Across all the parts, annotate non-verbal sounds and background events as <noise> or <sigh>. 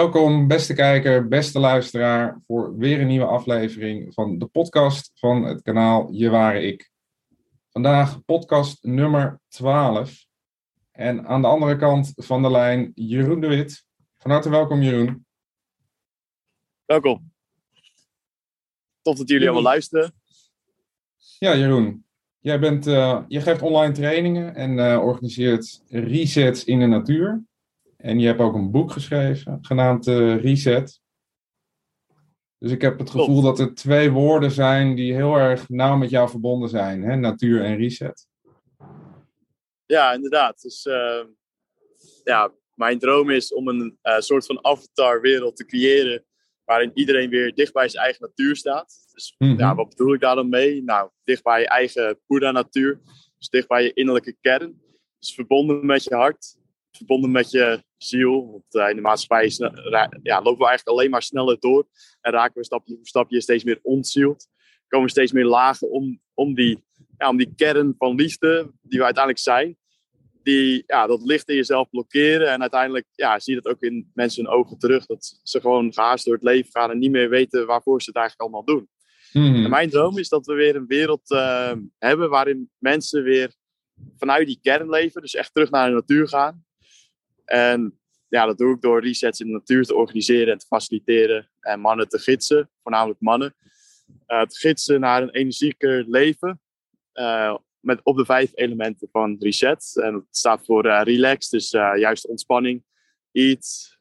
Welkom, beste kijker, beste luisteraar, voor weer een nieuwe aflevering van de podcast van het kanaal Je Ware Ik. Vandaag podcast nummer 12. En aan de andere kant van de lijn Jeroen de Wit. Van harte welkom, Jeroen. Welkom. Tof dat jullie allemaal luisteren. Ja, Jeroen. Jij bent, uh, je geeft online trainingen en uh, organiseert resets in de natuur. En je hebt ook een boek geschreven, genaamd uh, Reset. Dus ik heb het gevoel dat er twee woorden zijn die heel erg nauw met jou verbonden zijn: hè? natuur en reset. Ja, inderdaad. Dus ja, mijn droom is om een soort van avatar-wereld te creëren waarin iedereen weer dicht bij zijn eigen natuur staat. Dus mm -hmm. ja, wat bedoel ik daar dan mee? Nou, dicht bij je eigen Boeddha-natuur. Dus dicht bij je innerlijke kern. Dus verbonden met je hart, verbonden met je ziel. Want uh, in de maatschappij ja, lopen we eigenlijk alleen maar sneller door. En raken we stapje voor stapje steeds meer ontzield. Komen we steeds meer lagen om, om, die, ja, om die kern van liefde die we uiteindelijk zijn die ja, dat licht in jezelf blokkeren. En uiteindelijk ja, zie je dat ook in mensen hun ogen terug. Dat ze gewoon gehaast door het leven gaan en niet meer weten waarvoor ze het eigenlijk allemaal doen. Mhm. En mijn droom is dat we weer een wereld uh, hebben waarin mensen weer vanuit die kern leven. Dus echt terug naar de natuur gaan. En ja, dat doe ik door resets in de natuur te organiseren en te faciliteren. En mannen te gidsen, voornamelijk mannen. Uh, te gidsen naar een energieker leven. Uh, met op de vijf elementen van reset. En dat staat voor uh, relax, dus juist ontspanning. Eat,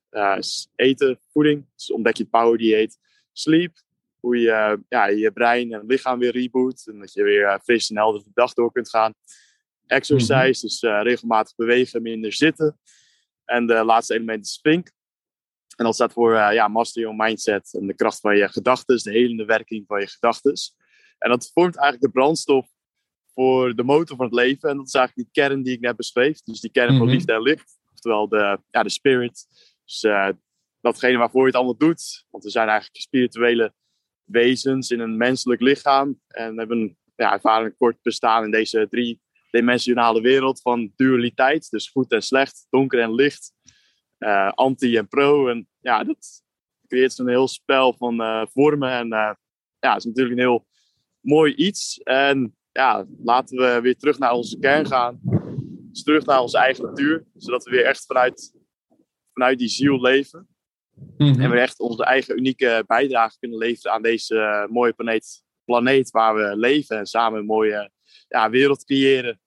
eten, voeding. Dus ontdek je power dieet. Sleep, hoe je ja, je brein en lichaam weer reboot. En dat je weer fris en helder de dag door kunt gaan. Exercise, mm -hmm. dus regelmatig bewegen, minder zitten. En de laatste element is think. En dat staat voor ja, master your mindset en de kracht van je gedachten, de helende werking van je gedachten. En dat vormt eigenlijk de brandstof voor de motor van het leven. En dat is eigenlijk die kern die ik net beschreef. Dus die kern van Mhm. liefde en licht. Oftewel de, ja, de spirit. Dus uh, datgene waarvoor je het allemaal doet. Want we zijn eigenlijk spirituele wezens in een menselijk lichaam. En hebben ja, ervaren een kort bestaan in deze drie-dimensionale wereld van dualiteit. Dus goed en slecht, donker en licht. Uh, anti en pro. En ja, dat creëert zo'n heel spel van uh, vormen. En ja, het is natuurlijk een heel mooi iets. En ja, laten we weer terug naar onze kern gaan. Dus terug naar onze eigen natuur. Zodat we weer echt vanuit, vanuit die ziel leven. Mm -hmm. En weer echt onze eigen unieke bijdrage kunnen leveren aan deze uh, mooie planeet, planeet waar we leven. En samen een mooie ja, wereld creëren.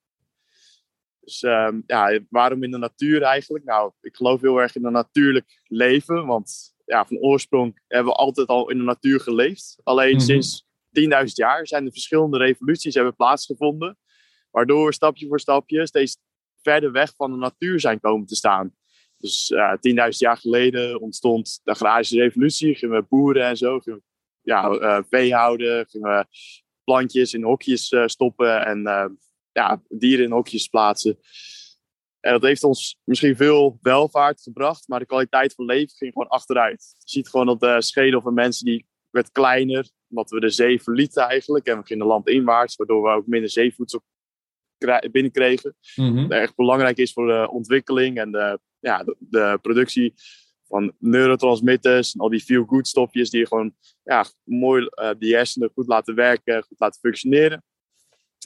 Dus um, ja, waarom in de natuur eigenlijk? Nou, ik geloof heel erg in een natuurlijk leven. Want ja, van oorsprong hebben we altijd al in de natuur geleefd. Alleen mm -hmm. sinds 10.000 jaar zijn er verschillende revoluties hebben plaatsgevonden. Waardoor we stapje voor stapje steeds verder weg van de natuur zijn komen te staan. Dus uh, 10.000 jaar geleden ontstond de agrarische revolutie. Gingen we boeren en zo. Gingen we, ja, uh, vee houden. Gingen we plantjes in hokjes uh, stoppen. En uh, ja, dieren in hokjes plaatsen. En dat heeft ons misschien veel welvaart gebracht. Maar de kwaliteit van leven ging gewoon achteruit. Je ziet gewoon dat de schedel van mensen die werd kleiner omdat we de zee verlieten eigenlijk. En we gingen landinwaarts, waardoor we ook minder zeevoedsel binnenkregen. Mm -hmm. Dat erg belangrijk is voor de ontwikkeling en de, ja, de, de productie van neurotransmitters en al die feel-good stofjes die gewoon ja, mooi uh, die hersenen goed laten werken, goed laten functioneren.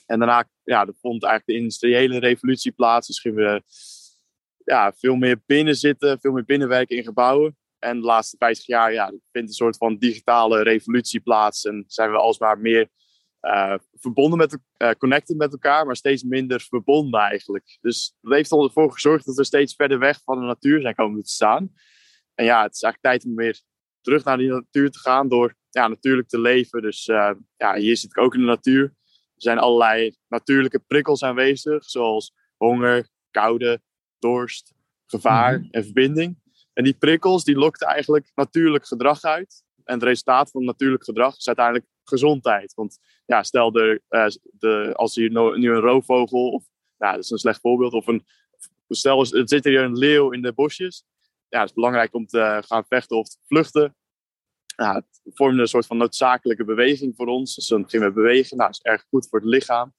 En daarna ja, er vond eigenlijk de industriële revolutie plaats. Dus gingen we ja, veel meer binnen zitten, veel meer binnenwerken in gebouwen. En de laatste 50 jaar ja, vindt een soort van digitale revolutie plaats. En zijn we alsmaar meer uh, verbonden met, uh, connected met elkaar, maar steeds minder verbonden eigenlijk. Dus dat heeft ervoor gezorgd dat we steeds verder weg van de natuur zijn komen te staan. En ja, het is eigenlijk tijd om weer terug naar die natuur te gaan door ja, natuurlijk te leven. Dus uh, ja, hier zit ik ook in de natuur. Er zijn allerlei natuurlijke prikkels aanwezig, zoals honger, koude, dorst, gevaar mm-hmm. en verbinding. En die prikkels die lokten eigenlijk natuurlijk gedrag uit. En het resultaat van natuurlijk gedrag is uiteindelijk gezondheid. Want ja, stel de, uh, de, als hier nu, nu een roofvogel, of nou, dat is een slecht voorbeeld, of een, stel er zit hier een leeuw in de bosjes. Ja, het is belangrijk om te gaan vechten of te vluchten. Ja, het vormde een soort van noodzakelijke beweging voor ons. Dus dan gingen we bewegen. Nou, dat is erg goed voor het lichaam.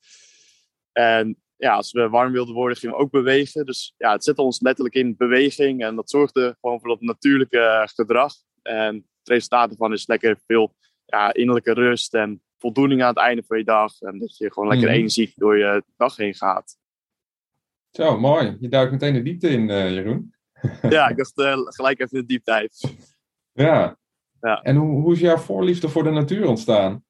En ja, als we warm wilden worden, gingen we ook bewegen. Dus ja, het zette ons letterlijk in beweging. En dat zorgde gewoon voor dat natuurlijke gedrag. En het resultaat ervan is lekker veel ja, innerlijke rust en voldoening aan het einde van je dag. En dat je gewoon lekker Mhm. energiek door je dag heen gaat. Zo, mooi. Je duikt meteen de diepte in, eh, Jeroen. <laughs> Ja, ik dacht eh, gelijk even de dieptijd. Ja. Ja. En hoe, hoe is jouw voorliefde voor de natuur ontstaan?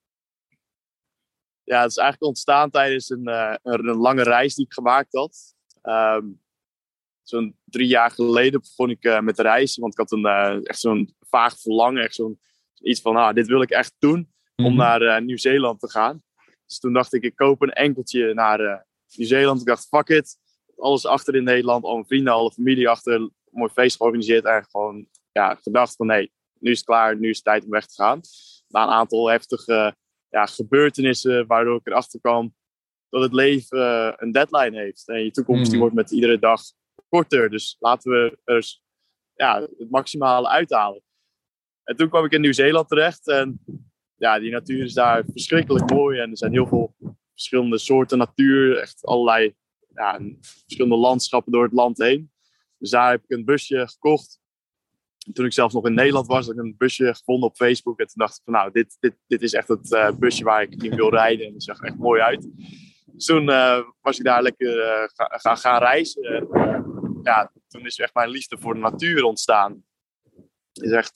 Ja, het is eigenlijk ontstaan tijdens een, eh, een, een lange reis die ik gemaakt had. Ehm, zo'n drie jaar geleden begon ik eh, met reizen. Want ik had een, echt zo'n vaag verlangen. Echt zo'n iets van, nou, dit wil ik echt doen. Om Mhm. naar Nieuw-Zeeland te gaan. Dus toen dacht ik, ik koop een enkeltje naar Nieuw-Zeeland. Ik dacht, fuck it. Alles achter in Nederland. Al mijn vrienden, alle familie achter. Een mooi feest georganiseerd. En gewoon ja, gedacht van, nee, nu is het klaar. Nu is het tijd om weg te gaan. Na een aantal heftige ja, gebeurtenissen. Waardoor ik erachter kwam dat het leven eh, een deadline heeft. En je toekomst die Mhm. wordt met iedere dag korter. Dus laten we er ja, het maximale uithalen. En toen kwam ik in Nieuw-Zeeland terecht. En ja, die natuur is daar verschrikkelijk mooi. En er zijn heel veel verschillende soorten natuur. Echt allerlei verschillende landschappen door het land heen. Dus daar heb ik een busje gekocht. En toen ik zelfs nog in Nederland was, had ik een busje gevonden op Facebook. En toen dacht ik van nou, dit, dit, dit is echt het eh, busje waar ik in wil rijden. En dat zag er echt mooi uit. Dus toen eh, was ik daar lekker eh, gaan ga, gaan reizen. En, ja, toen is echt mijn liefde voor de natuur ontstaan. Is echt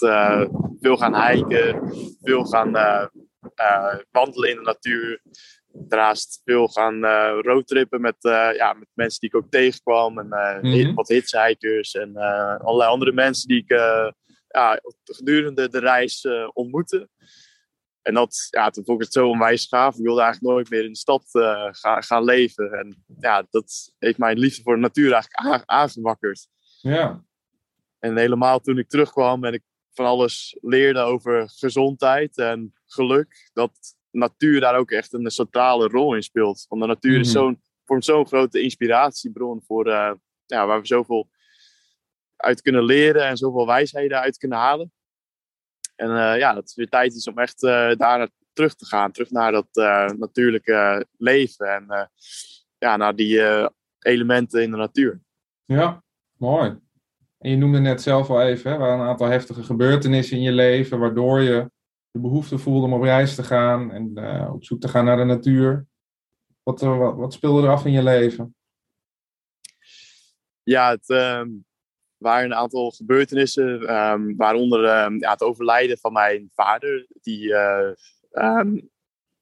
veel gaan hiken, veel gaan wandelen in de natuur. Daarnaast veel gaan eh roadtrippen met, eh, ja, met mensen die ik ook tegenkwam. En eh, Mhm. wat hitchhikers en eh, allerlei andere mensen die ik eh, ja, gedurende de reis eh, ontmoette. En dat, ja, toen vond ik het zo onwijs gaaf. Ik wilde eigenlijk nooit meer in de stad eh, gaan, gaan leven. En ja, dat heeft mijn liefde voor de natuur eigenlijk aangewakkerd. Ja. En helemaal toen ik terugkwam en ik van alles leerde over gezondheid en geluk, dat natuur daar ook echt een centrale rol in speelt. Want de natuur is Mhm. zo'n, vormt zo'n grote inspiratiebron voor, eh, ja, waar we zoveel uit kunnen leren en zoveel wijsheden uit kunnen halen. En eh, ja, dat het weer tijd is om echt eh, daar naar terug te gaan. Terug naar dat natuurlijke leven en ja, naar die elementen in de natuur. Ja, mooi. En je noemde net zelf al even, hè, waren een aantal heftige gebeurtenissen in je leven, waardoor je de behoefte voelde om op reis te gaan en eh, op zoek te gaan naar de natuur. Wat, eh, wat, wat speelde er af in je leven? Ja, het ehm, waren een aantal gebeurtenissen, ehm, waaronder ehm, ja, het overlijden van mijn vader. Die, eh,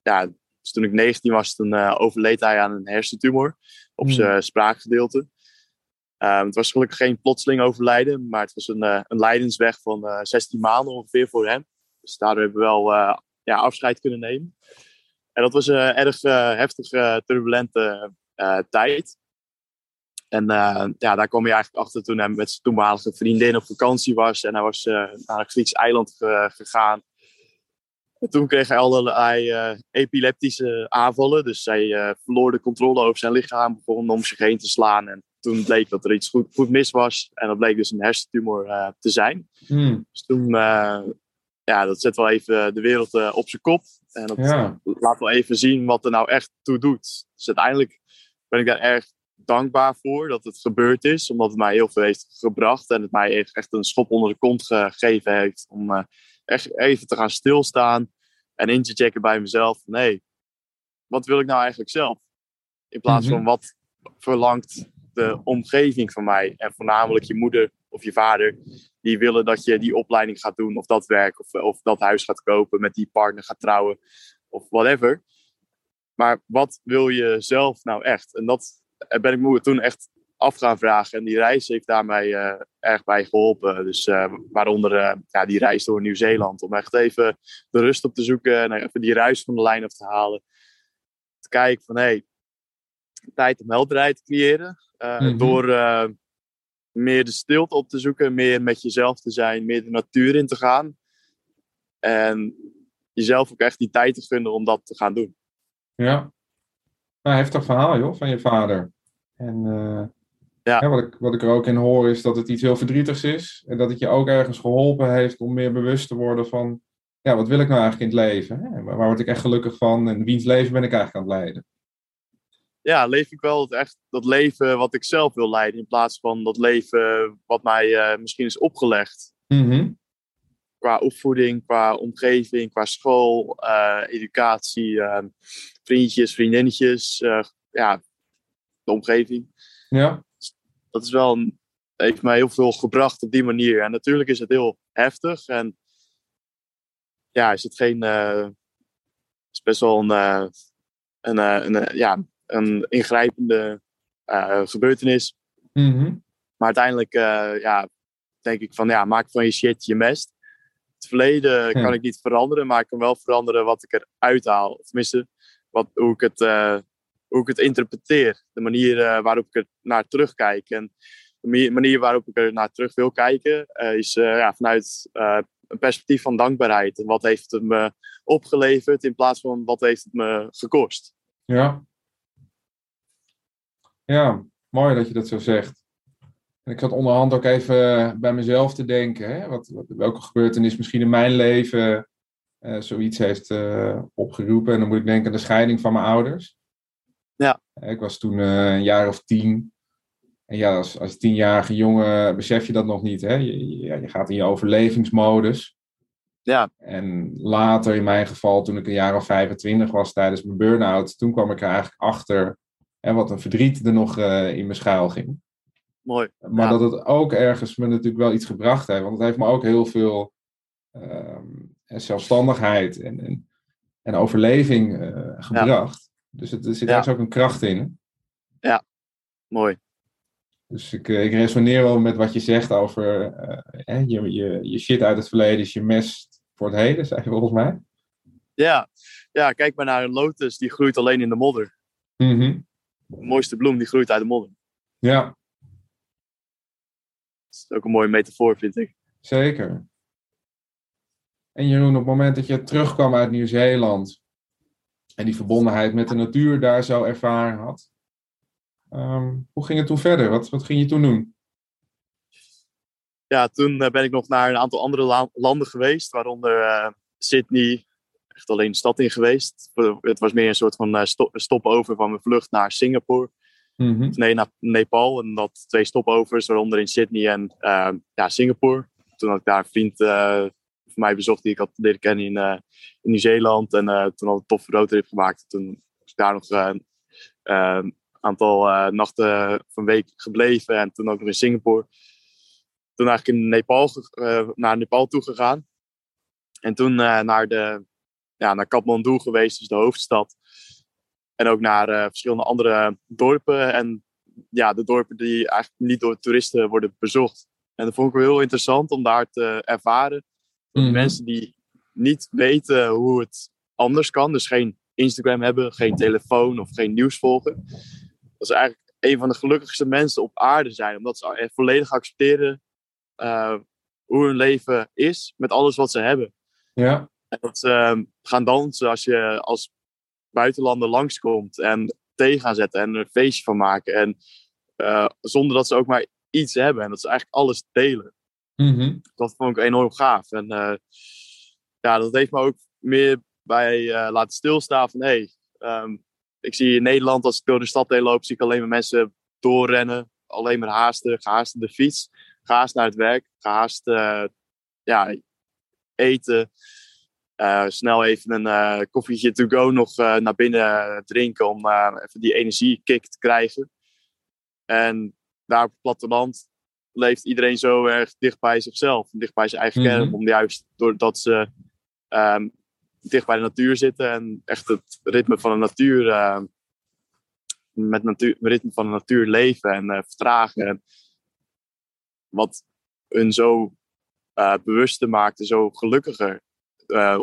ja, dus toen ik 19 was, toen overleed hij aan een hersentumor op Hmm. zijn spraakgedeelte. Het was gelukkig geen plotseling overlijden, maar het was een, een lijdensweg van eh 16 maanden ongeveer voor hem. Dus daardoor hebben we wel eh, ja, afscheid kunnen nemen. En dat was een erg eh, heftige, turbulente eh, tijd. En eh, ja, daar kwam hij eigenlijk achter toen hij met zijn toenmalige vriendin op vakantie was. En hij was eh, naar een Grieks eiland ge- gegaan. En toen kreeg hij allerlei eh, epileptische aanvallen. Dus hij eh, verloor de controle over zijn lichaam, begon om zich heen te slaan. En toen bleek dat er iets goed, goed mis was. En dat bleek dus een hersentumor eh, te zijn. Hmm, Dus toen, eh, ja, dat zet wel even de wereld eh, op zijn kop. En dat Ja. laat wel even zien wat er nou echt toe doet. Dus uiteindelijk ben ik daar erg dankbaar voor dat het gebeurd is. Omdat het mij heel veel heeft gebracht. En het mij echt een schop onder de kont gegeven heeft. Om eh, echt even te gaan stilstaan. En in te checken bij mezelf. Hé, wat wil ik nou eigenlijk zelf? In plaats Mhm. van wat verlangt de omgeving van mij. En voornamelijk je moeder of je vader. Die willen dat je die opleiding gaat doen. Of dat werk. Of, of dat huis gaat kopen. Met die partner gaat trouwen. Of whatever. Maar wat wil je zelf nou echt? En dat ben ik me toen echt af gaan vragen. En die reis heeft daar mij eh, erg bij geholpen. Dus eh, waaronder eh, ja, die reis door Nieuw-Zeeland. Om echt even de rust op te zoeken. En even die ruis van de lijn af te halen. Te kijken van, hé, hey, tijd om helderheid te creëren. Eh, Mhm. Door eh, meer de stilte op te zoeken. Meer met jezelf te zijn. Meer de natuur in te gaan. En jezelf ook echt die tijd te gunnen om dat te gaan doen. ja. Nou, heftig verhaal, joh, van je vader. En eh, Ja. wat, ik, wat ik er ook in hoor is dat het iets heel verdrietigs is. En dat het je ook ergens geholpen heeft om meer bewust te worden van... Ja, wat wil ik nou eigenlijk in het leven? Hè? Waar waar word ik echt gelukkig van? En wiens leven ben ik eigenlijk aan het leiden? Ja, leef ik wel het echt dat leven wat ik zelf wil leiden. In plaats van dat leven wat mij eh, misschien is opgelegd. Mhm. Qua opvoeding, qua omgeving, qua school, eh, educatie, eh, vriendjes, vriendinnetjes. eh, ja, de omgeving. Ja. Dat is wel een, heeft mij heel veel gebracht op die manier. En natuurlijk is het heel heftig. En ja, is het geen. eh, is best wel een, een, een, ja, een ingrijpende eh, gebeurtenis. Mhm. Maar uiteindelijk eh, ja, denk ik van ja, maak van je shit je mest. Het verleden kan ik niet veranderen, maar ik kan wel veranderen wat ik eruit haal. Tenminste, wat, hoe, ik het, eh, hoe ik het interpreteer. De manier waarop ik er naar terugkijk. En de manier- waarop ik er naar terug wil kijken, is ja, vanuit een perspectief van dankbaarheid. En wat heeft het me opgeleverd in plaats van wat heeft het me gekost. Ja. Ja, mooi dat je dat zo zegt. En ik zat onderhand ook even bij mezelf te denken. Hè? Wat, wat- welke gebeurtenis misschien in mijn leven eh, zoiets heeft eh, opgeroepen. En dan moet ik denken aan de scheiding van mijn ouders. Ja. Eh, Ik was toen eh, een jaar of tien. En ja, als, als tienjarige jongen besef je dat nog niet. Hè? Je, je gaat in je overlevingsmodus. Ja. En later, in mijn geval, toen ik een jaar of 25 was tijdens mijn burn-out, toen kwam ik er eigenlijk achter en wat een verdriet er nog eh, in mijn schuil ging. Mooi. Maar Ja. dat het ook ergens me natuurlijk wel iets gebracht heeft. Want het heeft me ook heel veel ehm, zelfstandigheid en, en, en overleving eh, gebracht. Dus het, er zit Ja. ergens ook een kracht in. Mooi. Dus ik, eh, ik resoneer wel met wat je zegt over eh, je, je, je shit uit het verleden is je mest voor het heden, <laughs> zei je volgens mij. Ja. ja, kijk maar naar een lotus, die groeit alleen in de modder. Mhm. De mooiste bloem, die groeit uit de modder. Ja, Dat is ook een mooie metafoor, vind ik. zeker. En Jeroen, op het moment dat je terugkwam uit Nieuw-Zeeland en die verbondenheid met de natuur daar zo ervaren had, ehm, hoe ging het toen verder? Wat, wat ging je toen doen? Ja, toen eh, ben ik nog naar een aantal andere la- landen geweest, waaronder eh, Sydney, echt alleen de stad in geweest. Het was meer een soort van eh, sto- stopover van mijn vlucht naar Singapore. Mhm. Nee, naar Nepal. En dat twee stopovers, waaronder in Sydney en eh, ja, Singapore. Toen had ik daar een vriend eh, van mij bezocht die ik had leren kennen in, in Nieuw-Zeeland. En toen had ik een toffe roadtrip gemaakt. Toen was ik daar nog een aantal nachten van week gebleven. En toen ook nog in Singapore. Toen eigenlijk in Nepal, naar Nepal toe gegaan. En toen naar, de, ja, naar Kathmandu geweest, dus de hoofdstad. En ook naar eh, verschillende andere dorpen. En ja, de dorpen die eigenlijk niet door toeristen worden bezocht. En dat vond ik wel heel interessant om daar te ervaren. De Mhm. mensen die niet weten hoe het anders kan. Dus geen Instagram hebben, geen telefoon of geen nieuws volgen. Dat is eigenlijk een van de gelukkigste mensen op aarde zijn. Omdat ze volledig accepteren eh, hoe hun leven is met alles wat ze hebben. Ja, dat ze ehm, gaan dansen als je als buitenlander langskomt. En thee gaan zetten en er een feestje van maken. En eh, zonder dat ze ook maar iets hebben. En dat ze eigenlijk alles delen. Mhm. Dat vond ik enorm gaaf. En eh, ja, dat heeft me ook meer bij eh, laten stilstaan van... Hey, ehm, ik zie in Nederland, als ik door de stad heen loop, zie ik alleen maar mensen doorrennen. Alleen maar haasten, gehaast de fiets, gehaast naar het werk, gehaast eh, ja, eten. Eh, snel even een eh, koffietje to go nog eh, naar binnen drinken om even die energiekick te krijgen. En daar op het platteland leeft iedereen zo erg dicht bij zichzelf, dicht bij zijn eigen Mhm. kern, om juist doordat ze ehm, dicht bij de natuur zitten en echt het ritme van de natuur, ehm, met natuur, het ritme van de natuur leven en vertragen. En wat hun zo bewuster maakt en zo gelukkiger. Eh,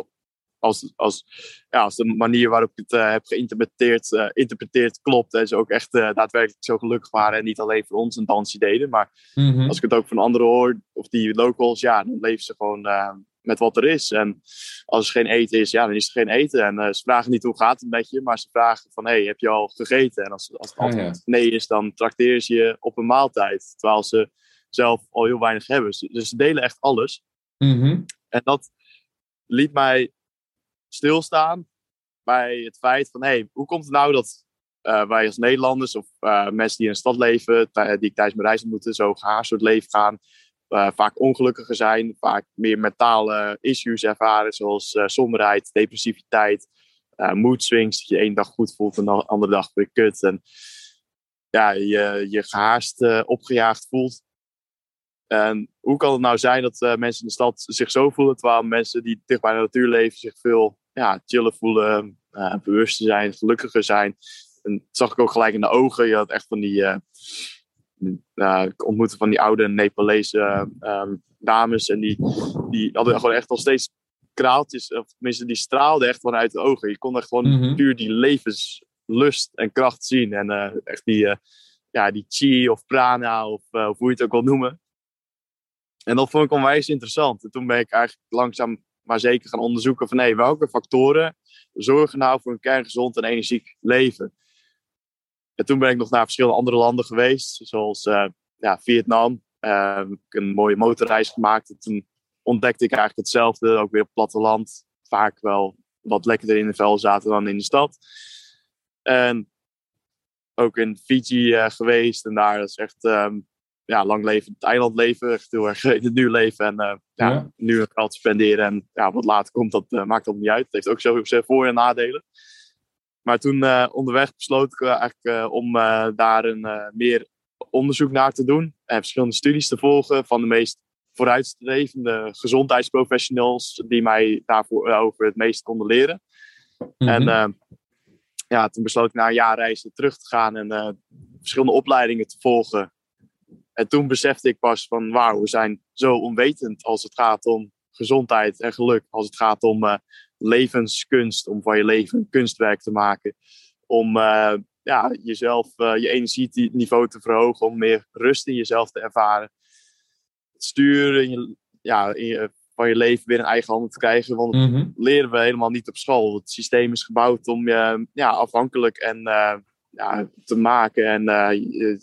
als, als, ja, als de manier waarop ik het eh, heb geïnterpreteerd eh, interpreteerd klopt. En ze ook echt daadwerkelijk zo gelukkig waren. En niet alleen voor ons een dansje deden. Maar Mhm. als ik het ook van anderen hoor, of die locals, ja, dan leven ze gewoon met wat er is. En als er geen eten is, ja, dan is er geen eten. En ze vragen niet hoe gaat het met je, maar ze vragen van, hey, heb je al gegeten? En als, als het Ah, antwoord ja. nee is, dan trakteer ze je op een maaltijd. Terwijl ze zelf al heel weinig hebben. Dus ze delen echt alles. Mhm. En dat liet mij stilstaan bij het feit van, hey, hoe komt het nou dat wij als Nederlanders of mensen die in een stad leven, die ik tijdens mijn reis moeten, zo gehaast soort leven gaan, vaak ongelukkiger zijn, vaak meer mentale issues ervaren, zoals somberheid, depressiviteit, mood swings, dat je één dag goed voelt en de andere dag weer kut. En ja, je, je gehaast opgejaagd voelt. En hoe kan het nou zijn dat uh, mensen in de stad zich zo voelen, terwijl mensen die dicht bij de natuur leven zich veel ja, chiller voelen, uh, bewuster zijn, gelukkiger zijn. En dat zag ik ook gelijk in de ogen. Je had echt van die, uh, ik ontmoette van die oude Nepalese um, dames en die, die hadden gewoon echt al steeds kraaltjes, of tenminste die straalden echt vanuit de ogen. Je kon echt gewoon mm -hmm. puur die levenslust en kracht zien. En echt die, ja, die chi of prana of, of hoe je het ook wil noemen. En dat vond ik onwijs interessant. En toen ben ik eigenlijk langzaam maar zeker gaan onderzoeken van hey, welke factoren zorgen nou voor een kerngezond en energiek leven. En toen ben ik nog naar verschillende andere landen geweest, zoals uh, ja, Vietnam. Uh, ik een mooie motorreis gemaakt. En toen ontdekte ik eigenlijk hetzelfde, ook weer op het platteland. Vaak wel wat lekkerder in de vel zaten dan in de stad. En ook in Fiji uh, geweest. En daar is echt um, ja, lang leven het eiland leven, echt heel erg in het nu leven en uh, ja, ja, nu het geld spenderen en ja, wat later komt, dat uh, maakt dat niet uit. Het heeft ook zo zijn voor- en nadelen. Maar toen uh, onderweg besloot ik eigenlijk om daar een meer onderzoek naar te doen en verschillende studies te volgen van de meest vooruitstrevende gezondheidsprofessionals die mij daarvoor over het meest konden leren. Mm -hmm. En ja, toen besloot ik na een jaar reizen terug te gaan en verschillende opleidingen te volgen en toen besefte ik pas van wauw, we zijn zo onwetend als het gaat om gezondheid en geluk. Als het gaat om uh, levenskunst, om van je leven een kunstwerk te maken. Om uh, ja, jezelf, uh, je energieniveau te verhogen, om meer rust in jezelf te ervaren. Het sturen in je, ja, in je, van je leven weer in eigen handen te krijgen. Want dat mm -hmm. leren we helemaal niet op school. Het systeem is gebouwd om je ja, afhankelijk en ja, te maken en uh,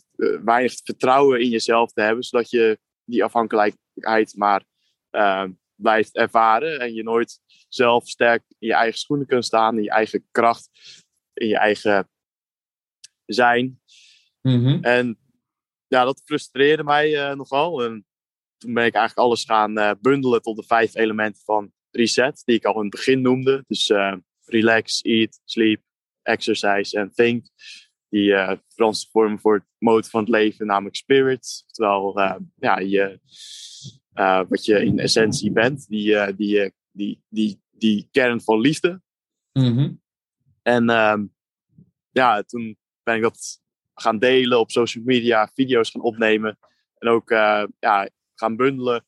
weinig vertrouwen in jezelf te hebben, zodat je die afhankelijkheid maar uh, blijft ervaren en je nooit zelf sterk in je eigen schoenen kunt staan, in je eigen kracht, in je eigen zijn. Mm-hmm. En ja, dat frustreerde mij uh, nogal. En toen ben ik eigenlijk alles gaan bundelen tot de vijf elementen van reset, die ik al in het begin noemde. Dus relax, eat, sleep, exercise en think die uh, Franse vorm voor het mode van het leven, namelijk spirit. Terwijl uh, ja, je, uh, wat je in essentie bent, die, die, die, die, die kern van liefde. Mm-hmm. En ehm, ja, toen ben ik dat gaan delen op social media, video's gaan opnemen. En ook ja, gaan bundelen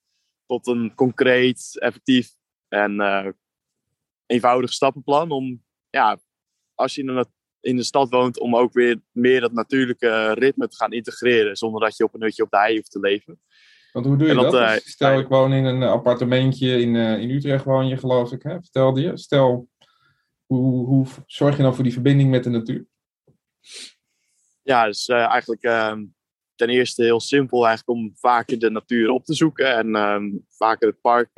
tot een concreet, effectief en eenvoudig stappenplan. Om ja, als je in een in de stad woont om ook weer meer dat natuurlijke ritme te gaan integreren. Zonder dat je op een hutje op de hei hoeft te leven. Want hoe doe je dat? dat? Uh, Stel, ik woon in een appartementje in, uh, in Utrecht woon je geloof ik, hè? vertelde je. Stel, hoe, hoe zorg je nou voor die verbinding met de natuur? Ja, dus uh, eigenlijk ehm, ten eerste heel simpel eigenlijk om vaker de natuur op te zoeken. En ehm, vaker het park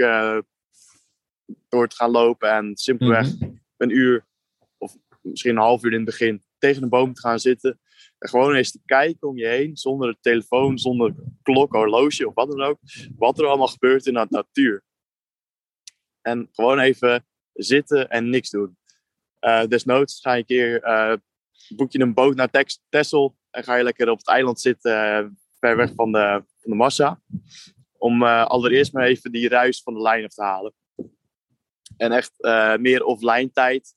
door te gaan lopen. En simpelweg mm -hmm. een uur misschien een half uur in het begin tegen een boom te gaan zitten. En gewoon eens te kijken om je heen, zonder telefoon, zonder klok, horloge of wat dan ook. Wat er allemaal gebeurt in de natuur. En gewoon even zitten en niks doen. Uh, desnoods ga je een keer, uh, boek je een boot naar Texel en ga je lekker op het eiland zitten, uh, ver weg van de, van de massa. Om allereerst maar even die ruis van de lijn af te halen. En echt meer offline tijd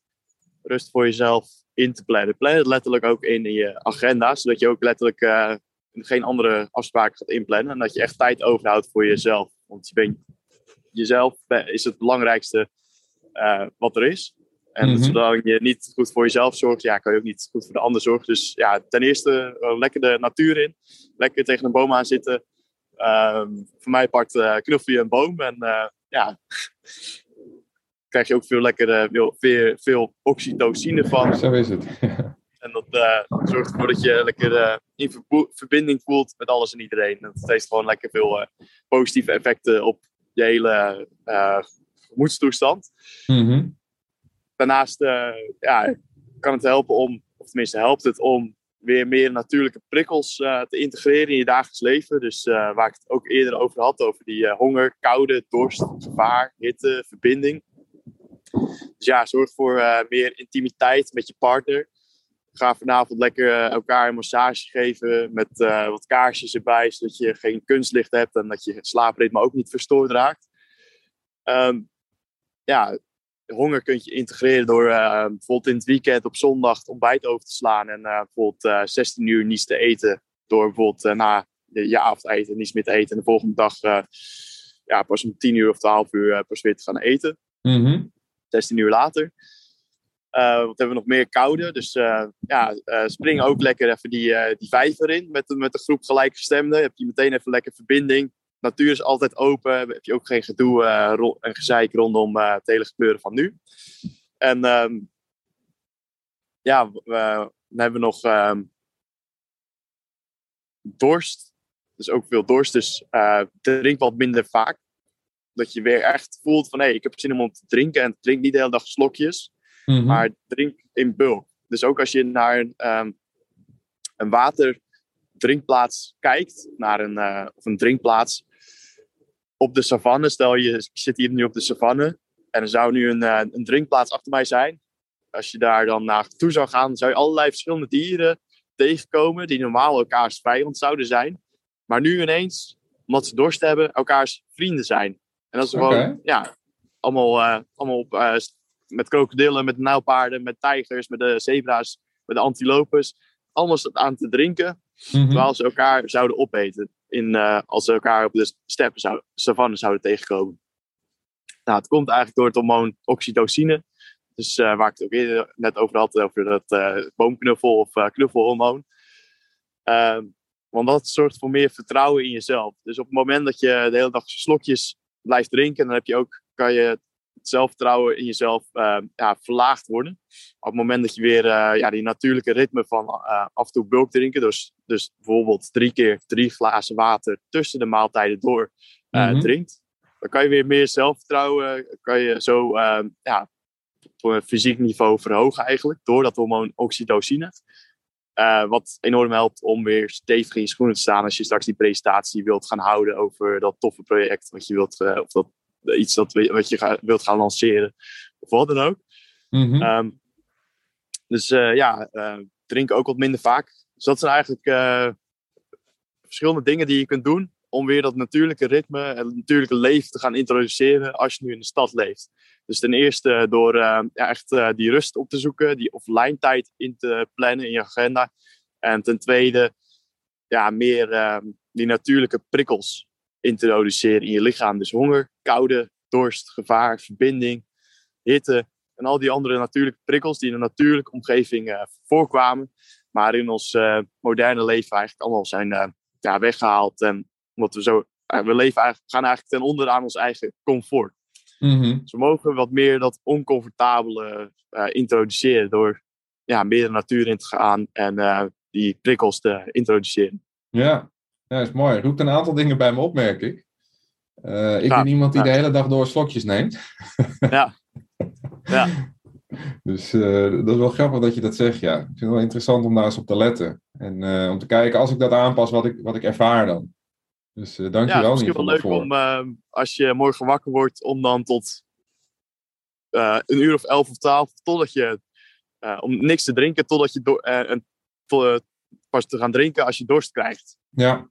rust voor jezelf in te plannen. Plan het letterlijk ook in, in je agenda, zodat je ook letterlijk uh, geen andere afspraken gaat inplannen. En dat je echt tijd overhoudt voor jezelf. Want je bent, jezelf is het belangrijkste uh, wat er is. En mm -hmm. zodat je niet goed voor jezelf zorgt, ja, kan je ook niet goed voor de ander zorgen. Dus ja, ten eerste uh, lekker de natuur in. Lekker tegen een boom aan zitten. Uh, voor mij pakt uh, knuffel je een boom. En ja, <laughs> krijg je ook veel lekker veel, veel, veel oxytocine van. Zo is het. en dat uh, zorgt ervoor dat je lekker uh, in verbinding voelt met alles en iedereen. Dat heeft gewoon lekker veel uh, positieve effecten op je hele gemoedstoestand. Mm -hmm. Daarnaast ja, kan het helpen om of tenminste helpt het om weer meer natuurlijke prikkels te integreren in je dagelijks leven. Dus waar ik het ook eerder over had, over die honger, koude, dorst, gevaar, hitte, verbinding. Dus ja, zorg voor meer intimiteit met je partner. Ga vanavond lekker elkaar een massage geven met wat kaarsjes erbij, zodat je geen kunstlicht hebt en dat je slaapritme ook niet verstoord raakt. Um, ja, honger kun je integreren door bijvoorbeeld in het weekend op zondag ontbijt over te slaan en bijvoorbeeld uh, 16 uur niets te eten. Door bijvoorbeeld na je avondeten niets meer te eten en de volgende dag ja, pas om 10 uur of 12 uur pas weer te gaan eten. Mm. 16 uur later. wat hebben we nog meer koude? Dus ja, spring ook lekker even die, die vijver in met, met een groep gelijkgestemden. Heb je meteen even lekker verbinding natuur is altijd open. Heb je ook geen gedoe uh, en gezeik rondom uh, het hele gebeuren van nu. En um, ja, we, hebben nog um, dorst. Dus ook veel dorst. Dus uh, drink wat minder vaak. Dat je weer echt voelt van hé, hey, ik heb zin om te drinken. En drink niet de hele dag slokjes. Mm -hmm. Maar drink in bulk. Dus ook als je naar um, een waterdrinkplaats kijkt, naar een, uh, of een drinkplaats, op de savanne, stel je zit hier nu op de savanne en er zou nu een, uh, een drinkplaats achter mij zijn. Als je daar dan naartoe zou gaan, zou je allerlei verschillende dieren tegenkomen die normaal elkaars vijand zouden zijn. Maar nu ineens, omdat ze dorst hebben, elkaars vrienden zijn. En dat is gewoon, ja, allemaal, uh, allemaal op, uh, met krokodillen, met nijlpaarden, met tijgers, met de zebra's, met de antilopes. Allemaal aan te drinken, Mhm. terwijl ze elkaar zouden opeten in, uh, als ze elkaar op de steppen zou, savanne zouden tegenkomen. Nou, het komt eigenlijk door het hormoon oxytocine. Dus uh, waar ik het ook eerder net over had, over dat uh, boomknuffel of knuffelhormoon. Ehm, want dat zorgt voor meer vertrouwen in jezelf. Dus op het moment dat je de hele dag slokjes blijft drinken, dan heb je ook, kan je het zelfvertrouwen in jezelf ja, verlaagd worden. Op het moment dat je weer ja, die natuurlijke ritme van af en toe bulk drinken, dus, dus bijvoorbeeld drie keer drie glazen water tussen de maaltijden door mm -hmm. drinkt, dan kan je weer meer zelfvertrouwen, kan je zo ja, op een fysiek niveau verhogen eigenlijk, door dat hormoon oxytocine. Uh, wat enorm helpt om weer stevig in je schoenen te staan als je straks die presentatie wilt gaan houden over dat toffe project wat je wilt, uh, of dat, iets dat, wat je ga, wilt gaan lanceren, of wat dan ook. Mm -hmm. um, dus uh, ja, drink ook wat minder vaak. Dus dat zijn eigenlijk verschillende dingen die je kunt doen om weer dat natuurlijke ritme en het natuurlijke leven te gaan introduceren als je nu in de stad leeft. Dus ten eerste door uh, ja, echt uh, die rust op te zoeken, die offline tijd in te plannen in je agenda. En ten tweede ja, meer uh, die natuurlijke prikkels introduceren in je lichaam. Dus honger, koude, dorst, gevaar, verbinding, hitte en al die andere natuurlijke prikkels die in een natuurlijke omgeving eh, voorkwamen. Maar in ons eh, moderne leven eigenlijk allemaal zijn eh, ja, weggehaald. En omdat we zo, we leven eigenlijk, gaan eigenlijk ten onder aan ons eigen comfort. Mm -hmm. Dus we mogen wat meer dat oncomfortabele uh, introduceren door ja, meer de natuur in te gaan en uh, die prikkels te introduceren. Ja. ja, dat is mooi. Roept een aantal dingen bij me op, merk ik. Uh, ik Ja, ben iemand die ja. de hele dag door slokjes neemt. <laughs> Ja. <laughs> Ja. Dus eh, dat is wel grappig dat je dat zegt, ja. Ik vind het wel interessant om daar eens op te letten. En eh, om te kijken, als ik dat aanpas, wat ik, wat ik ervaar dan. Dus uh, dank je ja, wel het is misschien wel leuk om, uh, als je morgen wakker wordt, om dan tot uh, een uur of elf of twaalf, totdat je, om niks te drinken, totdat je, do- en, pas te gaan drinken als je dorst krijgt. Ja,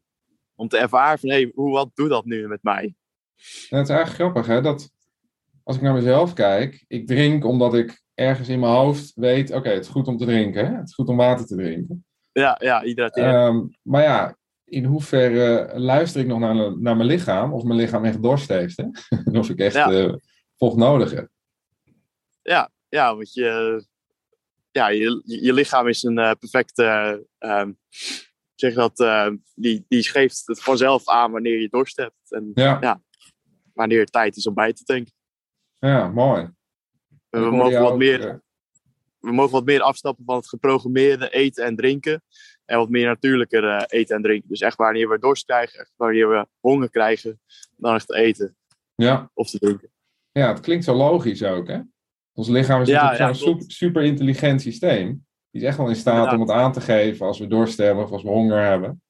Om te ervaren van, hé, hey, hoe, wat doet dat nu met mij? en het is eigenlijk grappig, hè. Dat als ik naar mezelf kijk, ik drink omdat ik ergens in mijn hoofd weet, oké, het is goed om te drinken, hè. Het is goed om water te drinken. Ja, ja, hydrateren. Um, maar ja, in hoeverre luister ik nog naar, naar mijn lichaam, of mijn lichaam echt dorst heeft, hè? en <laughs> of ik echt Ja. uh, vocht nodig heb. Ja, ja, want je, ja, je, je lichaam is een uh, perfecte, um, zeg dat, uh, die, die geeft het vanzelf aan wanneer je dorst hebt. En Ja, ja, wanneer het tijd is om bij te tanken. ja mooi. We, mogen wat meer, eh, we mogen wat meer afstappen van het geprogrammeerde eten en drinken. En wat meer natuurlijker uh, eten en drinken. Dus echt wanneer we dorst krijgen, echt wanneer we honger krijgen, dan echt eten ja. of te drinken. ja, het klinkt zo logisch ook, hè? Ons lichaam is Ja, zo'n super, super intelligent systeem. Die is echt wel in staat Ja. om het aan te geven als we dorst hebben of als we honger hebben.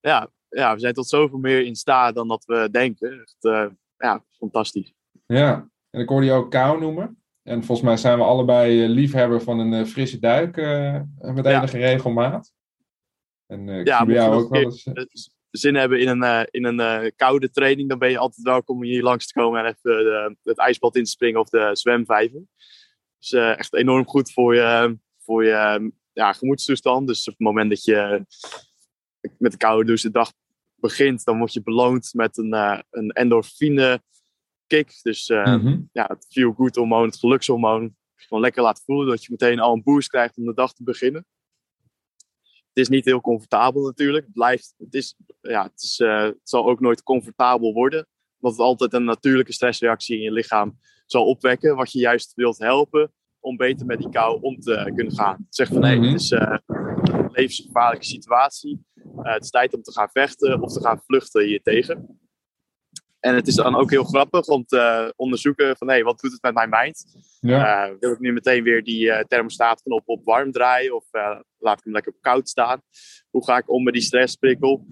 Ja, ja, we zijn tot zoveel meer in staat dan dat we denken. Echt, eh, ja, fantastisch. Ja, en ik hoorde je ook kou noemen. En volgens mij zijn we allebei eh, liefhebber van een eh, frisse duik eh, met enige regelmaat. En eh, Ja, je jou ook wel eens... eh, Eh, zin hebben in een, in een koude training, dan ben je altijd welkom om hier langs te komen en even de- het ijsbad in te springen of de zwemvijver. Dus echt enorm goed voor je, voor je eh, ja, gemoedstoestand. Dus op het moment dat je met de koude douche de dag begint, dan word je beloond met een, een endorfine kick. Dus mhm. ja, het feel good hormoon, het gelukshormoon. Gewoon lekker laten voelen dat je meteen al een boost krijgt om de dag te beginnen. Het is niet heel comfortabel natuurlijk. Het, blijft, het, is, ja, het, is, eh, het zal ook nooit comfortabel worden. Omdat het altijd een natuurlijke stressreactie in je lichaam zal opwekken. Wat je juist wilt helpen om beter met die kou om te kunnen gaan. Zeg van nee, Mhm. het is eh, een levensgevaarlijke situatie. Eh, het is tijd om te gaan vechten of te gaan vluchten hier tegen. En het is dan ook heel grappig om te onderzoeken van hé, wat doet het met mijn mind? Ja, Eh, wil ik nu meteen weer die eh thermostaatknop op warm draaien of eh, laat ik hem lekker op koud staan? Hoe ga ik om met die stressprikkel?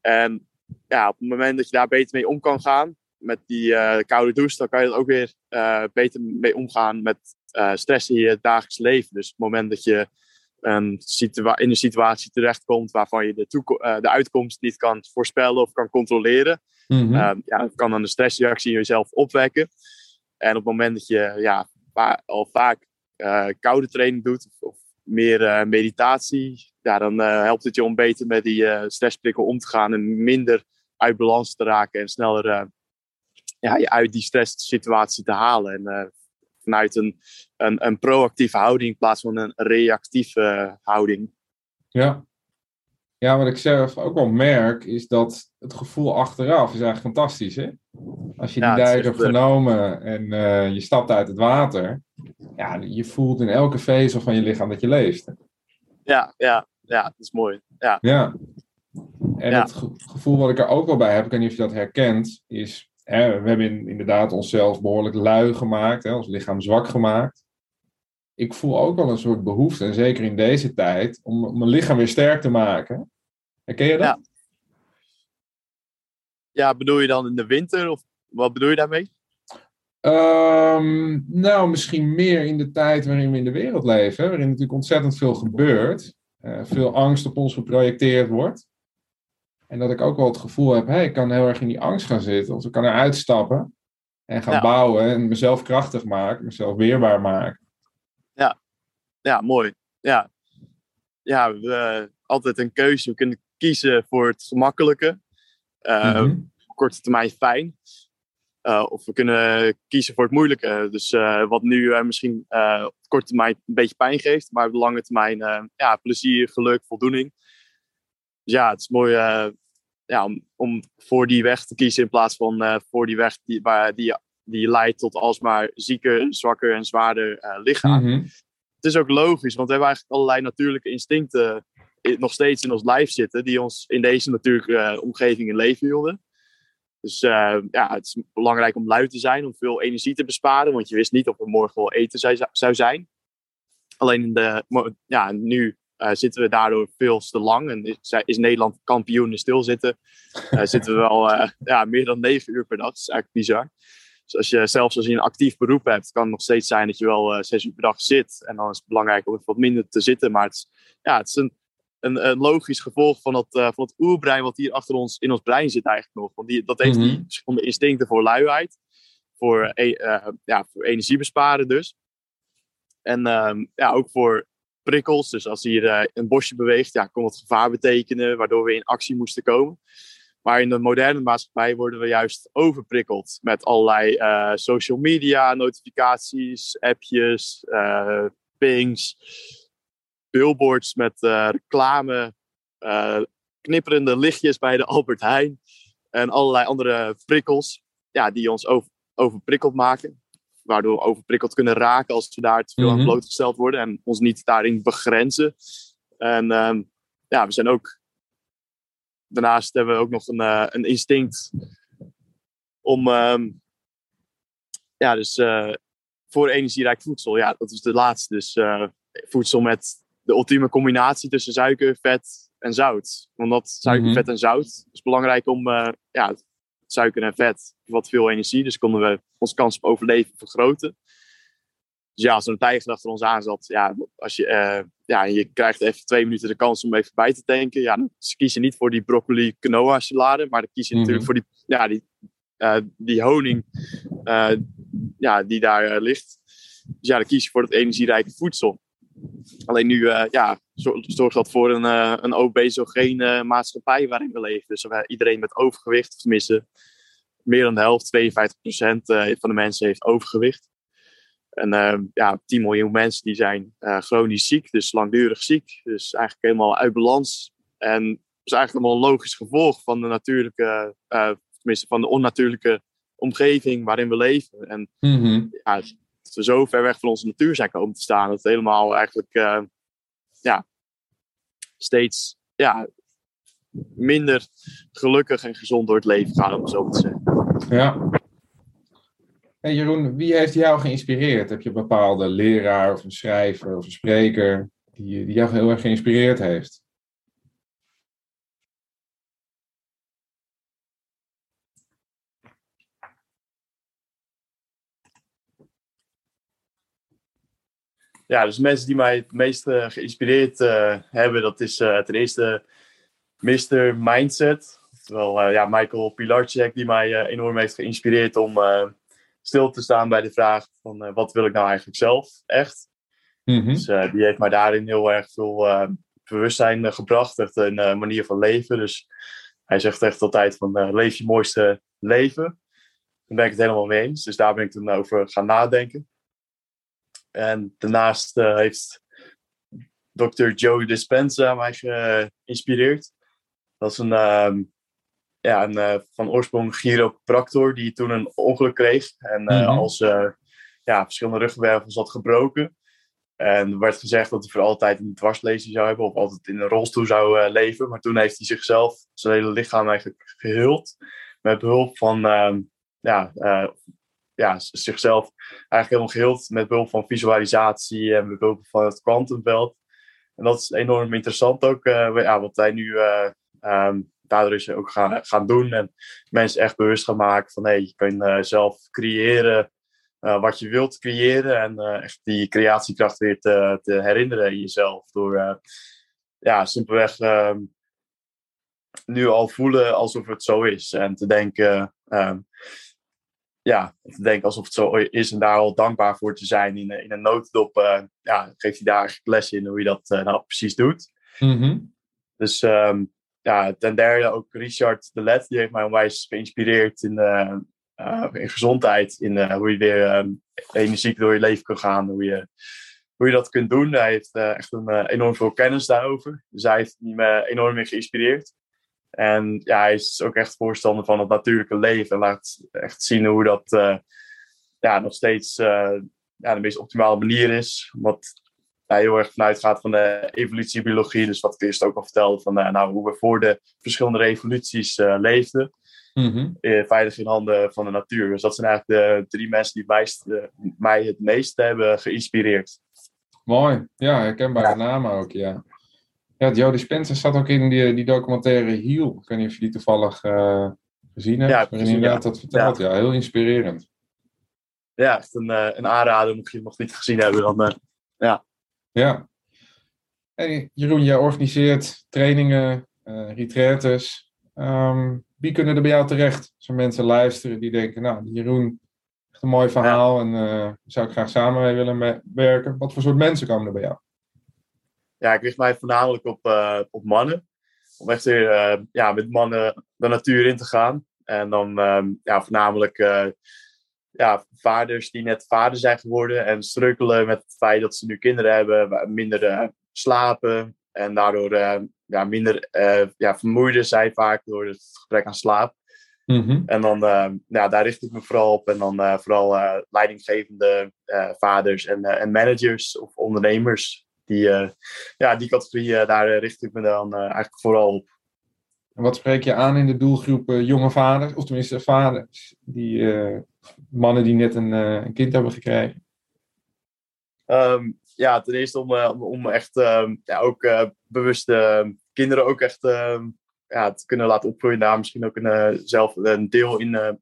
En ja, op het moment dat je daar beter mee om kan gaan, met die eh, koude douche, dan kan je er ook weer eh, beter mee omgaan met eh, stress in je dagelijks leven. Dus op het moment dat je in een situatie terechtkomt waarvan je de, eh, de uitkomst niet kan voorspellen of kan controleren, mhm. Ehm, ja, het kan dan een stressreactie in jezelf opwekken. En op het moment dat je ja, va- al vaak eh, koude training doet of, of meer eh, meditatie, ja, dan eh, helpt het je om beter met die stressprikkel om te gaan en minder uit balans te raken en sneller ja, je uit die stresssituatie te halen. En vanuit een, een, een proactieve houding in plaats van een reactieve houding. Ja. Ja, wat ik zelf ook wel merk, is dat het gevoel achteraf is eigenlijk fantastisch, hè? Als je die Ja, duik hebt genomen en eh, je stapt uit het water, ja, je voelt in elke vezel van je lichaam dat je leeft. Ja, ja, ja, dat is mooi. Ja, Ja. En Ja. het ge- gevoel wat ik er ook wel bij heb, ik weet niet of je dat herkent, is, hè, we hebben in- inderdaad onszelf behoorlijk lui gemaakt, hè, ons lichaam zwak gemaakt. Ik voel ook wel een soort behoefte, en zeker in deze tijd, om mijn lichaam weer sterk te maken. Herken je dat? Ja. ja, bedoel je dan in de winter of wat bedoel je daarmee? Ehm, nou, misschien meer in de tijd waarin we in de wereld leven, waarin natuurlijk ontzettend veel gebeurt, eh, veel angst op ons geprojecteerd wordt. En dat ik ook wel het gevoel heb, hey, ik kan heel erg in die angst gaan zitten, of ik kan eruit stappen en gaan Ja. bouwen en mezelf krachtig maken, mezelf weerbaar maken. Ja, mooi. Ja, ja we, eh, altijd een keuze. We kunnen kiezen voor het gemakkelijke, eh, Mhm. op korte termijn fijn. Eh, of we kunnen kiezen voor het moeilijke. Dus eh, wat nu misschien op korte termijn een beetje pijn geeft, maar op de lange termijn ja, plezier, geluk, voldoening. Dus ja, het is mooi ja, om, om voor die weg te kiezen in plaats van voor die weg die, waar, die, die leidt tot alsmaar zieker, zwakker en zwaarder lichaam Mhm. het is ook logisch, want we hebben eigenlijk allerlei natuurlijke instincten nog steeds in ons lijf zitten, die ons in deze natuurlijke eh, omgeving in leven hielden. Dus eh, ja, het is belangrijk om lui te zijn, om veel energie te besparen, want je wist niet of er morgen wel eten zou, zou zijn. Alleen in de, ja, nu eh, zitten we daardoor veel te lang en is, is Nederland kampioen in stilzitten. <laughs> Zitten we wel ja, meer dan negen uur per dag, dat is eigenlijk bizar. Dus als je, zelfs als je een actief beroep hebt, kan het nog steeds zijn dat je wel zes uur per dag zit. En dan is het belangrijk om wat minder te zitten. Maar het is, ja, het is een, een, een logisch gevolg van dat, eh, van het oerbrein wat hier achter ons in ons brein zit eigenlijk nog. Want die, dat heeft die Mhm. verschillende instincten voor luiheid. Voor, eh, ja, voor energie besparen dus. En ehm, ja, ook voor prikkels. Dus als hier eh, een bosje beweegt, ja, kon het gevaar betekenen, waardoor we in actie moesten komen. Maar in de moderne maatschappij worden we juist overprikkeld met allerlei social media, notificaties, appjes, pings, billboards met eh, reclame, eh, knipperende lichtjes bij de Albert Heijn en allerlei andere prikkels ja, die ons over, overprikkeld maken. Waardoor we overprikkeld kunnen raken als we daar te veel aan Mhm. blootgesteld worden en ons niet daarin begrenzen. En ehm, ja, we zijn ook daarnaast hebben we ook nog een, eh, een instinct om ehm, ja, dus voor energierijk voedsel. Ja, dat is de laatste. Dus voedsel met de ultieme combinatie tussen suiker, vet en zout. Omdat suiker, Mhm. vet en zout is belangrijk om eh, ja, suiker en vet wat veel energie. Dus konden we onze kans op overleven vergroten. Dus ja, als er een tijger achter ons aan zat, ja, als je, eh, ja, je krijgt even twee minuten de kans om even bij te tanken. Ja, dan kies je niet voor die broccoli quinoa salade, maar dan kies je Mhm. natuurlijk voor die, ja, die, eh, die honing ja, die daar ligt. Dus ja, dan kies je voor het energierijke voedsel. Alleen nu eh, ja, zor- zorgt dat voor een, eh een obesogene maatschappij waarin we leven. Dus iedereen met overgewicht, of tenminste meer dan de helft, 52% eh, van de mensen heeft overgewicht. En eh, ja, 10 miljoen mensen die zijn eh, chronisch ziek, dus langdurig ziek. Dus eigenlijk helemaal uit balans. En dat is eigenlijk allemaal een logisch gevolg van de natuurlijke, eh, tenminste van de onnatuurlijke omgeving waarin we leven. En Mhm. ja, dat we zo ver weg van onze natuur zijn komen te staan. Dat we helemaal eigenlijk eh, ja, steeds ja, minder gelukkig en gezond door het leven gaan, om het zo te zeggen. Ja. Hey Jeroen, wie heeft jou geïnspireerd? Heb je een bepaalde leraar of een schrijver of een spreker die, die jou heel erg geïnspireerd heeft? Ja, dus mensen die mij het meest geïnspireerd eh, hebben, dat is eh, ten eerste Mr. Mindset. Terwijl eh, ja, Michael Pilarczyk die mij enorm heeft geïnspireerd om stil te staan bij de vraag van wat wil ik nou eigenlijk zelf echt? Mhm. Dus die heeft mij daarin heel erg veel bewustzijn gebracht. Echt een manier van leven. Dus hij zegt echt altijd van leef je mooiste leven. Daar ben ik het helemaal mee eens. Dus daar ben ik toen over gaan nadenken. En daarnaast eh, heeft Dr. Joe Dispenza mij geïnspireerd. Dat is een, ehm, ja, een eh, van oorsprong chiropractor die toen een ongeluk kreeg. En eh, Mhm. als eh, ja, verschillende ruggenwervels had gebroken. En er werd gezegd dat hij voor altijd een dwarslezing zou hebben of altijd in een rolstoel zou eh, leven. Maar toen heeft hij zichzelf, zijn hele lichaam eigenlijk gehuld. Met behulp van, ehm, ja, eh, ja, zichzelf eigenlijk helemaal gehuld met behulp van visualisatie en met behulp van het kwantumveld. En dat is enorm interessant ook, eh, wat hij nu ehm, daardoor is ook gaan, gaan doen. En mensen echt bewust gaan maken van je kan eh, zelf creëren wat je wilt creëren. En echt die creatiekracht weer te, herinneren in jezelf. Door ja, simpelweg ehm, nu al voelen alsof het zo is. En te denken, ehm, ja, te denken alsof het zo is en daar al dankbaar voor te zijn. In, een- in een notendop eh, ja, geeft hij daar eigenlijk les in hoe je dat eh, nou precies doet. Mhm. Dus ehm, ja, ten derde ook Richard de Let, die heeft mij onwijs geïnspireerd in, eh, eh, in gezondheid. In eh, hoe je weer ehm, energiek door je leven kan gaan, hoe je, hoe je dat kunt doen. Hij heeft eh, echt een, eh, enorm veel kennis daarover. Dus hij heeft me enorm mee geïnspireerd. En ja, hij is ook echt voorstander van het natuurlijke leven. En laat echt zien hoe dat eh, ja, nog steeds eh, ja, de meest optimale manier is. Wat hij heel erg vanuit gaat van de evolutiebiologie. Dus wat ik eerst ook al vertelde, van eh, nou, hoe we voor de verschillende revoluties leefden. Mhm. veilig in handen van de natuur. Dus dat zijn eigenlijk de drie mensen die mij het meest hebben geïnspireerd. Mooi. Ja, herkenbare Ja. namen ook, ja. Ja, Joe Dispenza zat ook in die, die documentaire Heal. Ik weet niet of je die toevallig eh, gezien hebt. Ja, waarin gezien, inderdaad ja. dat vertelt. Ja. heel inspirerend. Ja, echt een, eh, een aanrader. Mocht je het nog niet gezien hebben, dan eh, Ja. Hey, Jeroen, jij organiseert trainingen, retraites. Ehm, wie kunnen er bij jou terecht? Er mensen luisteren die denken, nou, Jeroen, echt een mooi verhaal en eh zou ik graag samen mee willen werken. Wat voor soort mensen komen er bij jou? Ja, ik richt mij voornamelijk op, eh, op mannen. Om echt weer eh, ja, met mannen de natuur in te gaan. En dan ehm, ja, voornamelijk eh, ja, vaders die net vader zijn geworden en strukkelen met het feit dat ze nu kinderen hebben, minder slapen en daardoor ja, minder ja, vermoeider zijn vaak door het gebrek aan slaap. Mhm. En dan, eh, ja, daar richt ik me vooral op. En dan vooral leidinggevende vaders en, en managers of ondernemers. Die, eh, ja, die categorie, eh, daar eh, richt ik me dan eigenlijk vooral op. En wat spreek je aan in de doelgroep jonge vaders, of tenminste vaders, die, mannen die net een, een kind hebben gekregen? Ehm, ja, ten eerste om, om, om echt ehm, ja, ook bewuste kinderen ook echt ehm, ja, te kunnen laten opgroeien. Daar misschien ook een, zelf een deel in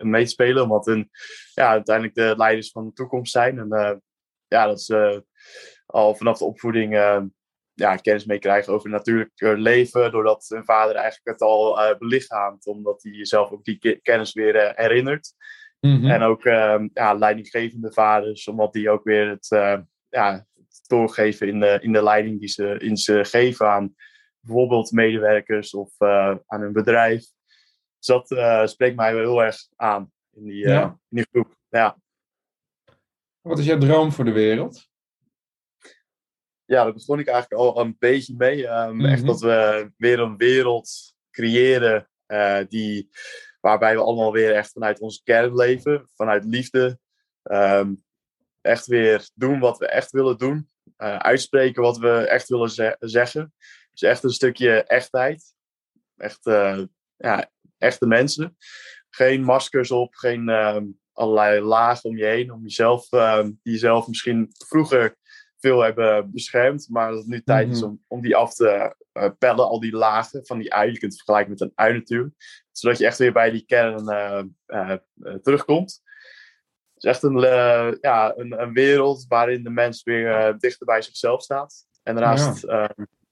mee te spelen. Omdat hun ja, uiteindelijk de leiders van de toekomst zijn. En ja, dat is al vanaf de opvoeding ja, kennis mee krijgen over natuurlijk leven. Doordat hun vader eigenlijk het al uh, belichaamt. Omdat hij zelf ook die kennis weer uh, herinnert. Mhm. En ook uh, ja, leidinggevende vaders. Omdat die ook weer het, ja, doorgeven in de, in de leiding die ze, in ze geven aan bijvoorbeeld medewerkers of aan hun bedrijf. Dus dat spreekt mij wel heel erg aan in die, in die groep. Ja. Wat is jouw droom voor de wereld? Ja, daar begon ik eigenlijk al een beetje mee. Um, Echt mhm. dat we weer een wereld creëren uh, die, waarbij we allemaal weer echt vanuit onze kern leven, vanuit liefde. Um, echt weer doen wat we echt willen doen. Uh, uitspreken wat we echt willen ze zeggen. Dus echt een stukje echtheid. Echt, uh, ja, echte mensen. Geen maskers op, geen um, allerlei lagen om je heen. Om jezelf, die jezelf misschien vroeger veel hebben beschermd. Maar dat het nu tijd is mhm. om, om die af te uh, pellen, al die lagen van die ui. Je kunt het vergelijken met een ui natuurlijk. Zodat je echt weer bij die kern uh, uh, terugkomt. Het is echt een, ja, een, een, wereld waarin de mens weer dichter bij zichzelf staat. En daarnaast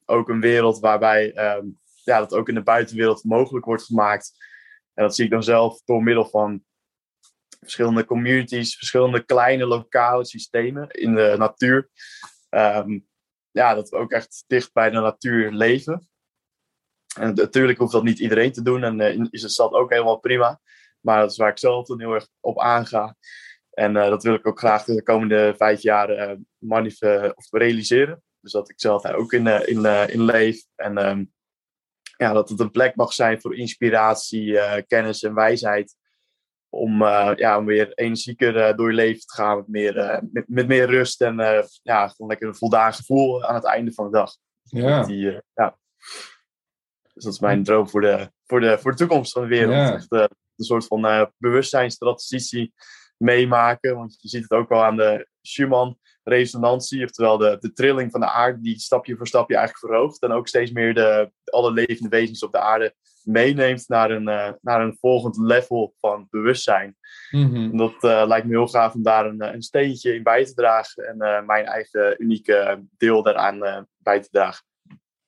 ook een wereld waarbij ja, dat ook in de buitenwereld mogelijk wordt gemaakt. En dat zie ik dan zelf door middel van verschillende communities, verschillende kleine lokale systemen in de natuur. Ehm, ja, dat we ook echt dicht bij de natuur leven. En natuurlijk hoeft dat niet iedereen te doen en uh, is de stad ook helemaal prima. Maar dat is waar ik zelf dan heel erg op aanga. En uh, dat wil ik ook graag de komende vijf jaar uh, of realiseren. Dus dat ik zelf daar ook in, in, in leef. En um, ja, dat het een plek mag zijn voor inspiratie, kennis en wijsheid om, uh, ja, om weer energieker uh, door je leven te gaan met meer, uh, met, met, meer rust en ja, gewoon lekker een voldaan gevoel aan het einde van de dag. Ja. Die, ja. Dus dat is mijn droom voor de, voor de, voor de toekomst van de wereld. Ja. Echt een soort van bewustzijnstransitie meemaken. Want je ziet het ook al aan de Schumann resonantie, oftewel de, de trilling van de aarde, die stapje voor stapje eigenlijk verhoogt. En ook steeds meer de, alle levende wezens op de aarde meeneemt naar een, uh, naar een volgend level van bewustzijn. Mm Dat uh, lijkt me heel gaaf om daar een, een steentje in bij te dragen en uh, mijn eigen unieke deel daaraan bij te dragen.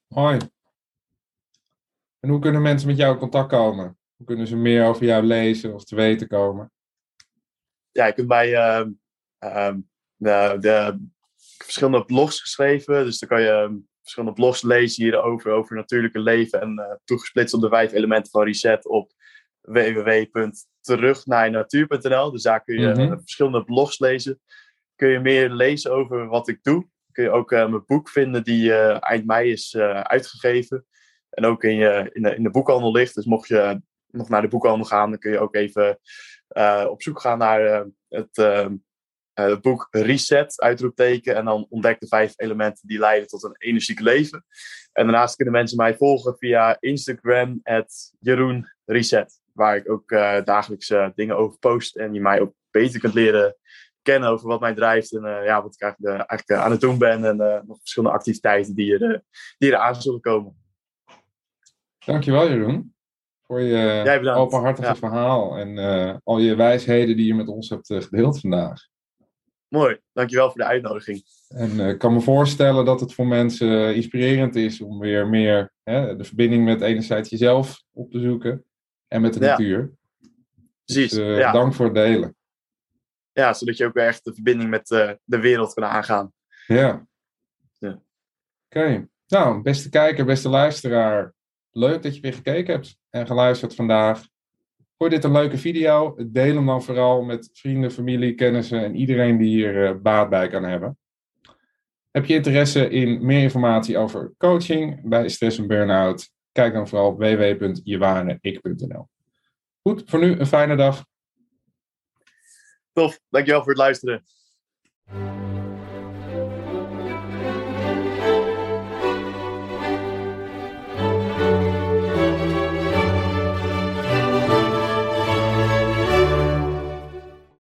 Hoi. En hoe kunnen mensen met jou in contact komen? Hoe kunnen ze meer over jou lezen of te weten komen? Ja, je kunt bij ehm, ehm, de, de, verschillende blogs geschreven. Dus dan kan je ehm, verschillende blogs lezen hierover, over natuurlijke leven. En uh, toegesplitst op de vijf elementen van Reset op www.terugnaarnatuur.nl. Dus daar kun je mm verschillende blogs lezen. Kun je meer lezen over wat ik doe. Kun je ook uh, mijn boek vinden die uh, eind mei is uitgegeven. En ook in, je, in, de, in de boekhandel ligt. Dus mocht je nog naar de boekhandel gaan, dan kun je ook even op zoek gaan naar het uh, het boek Reset, uitroepteken. En dan ontdek de vijf elementen die leiden tot een energiek leven. En daarnaast kunnen mensen mij volgen via Instagram, Jeroen Reset. Waar ik ook uh, dagelijks uh, dingen over post. En je mij ook beter kunt leren kennen over wat mij drijft. En ja, wat ik eigenlijk, eigenlijk aan het doen ben. En nog verschillende activiteiten die er, die er aan zullen komen. Dankjewel Jeroen. Voor je openhartige verhaal en al je wijsheden die je met ons hebt gedeeld vandaag. Mooi, dankjewel voor de uitnodiging. En eh, ik kan me voorstellen dat het voor mensen inspirerend is om weer meer hè, de verbinding met enerzijds jezelf op te zoeken en met de natuur. Precies. Dus, uh, Dank voor het delen. Ja, zodat je ook weer echt de verbinding met uh, de wereld kan aangaan. Ja. ja. Oké. Okay. Nou, beste kijker, beste luisteraar. Leuk dat je weer gekeken hebt en geluisterd vandaag. Vond dit een leuke video? Deel hem dan vooral met vrienden, familie, kennissen en iedereen die hier uh, baat bij kan hebben. Heb je interesse in meer informatie over coaching bij stress en burn-out? Kijk dan vooral op www.jewareik.nl. Goed, voor nu een fijne dag. Tof, dankjewel voor het luisteren.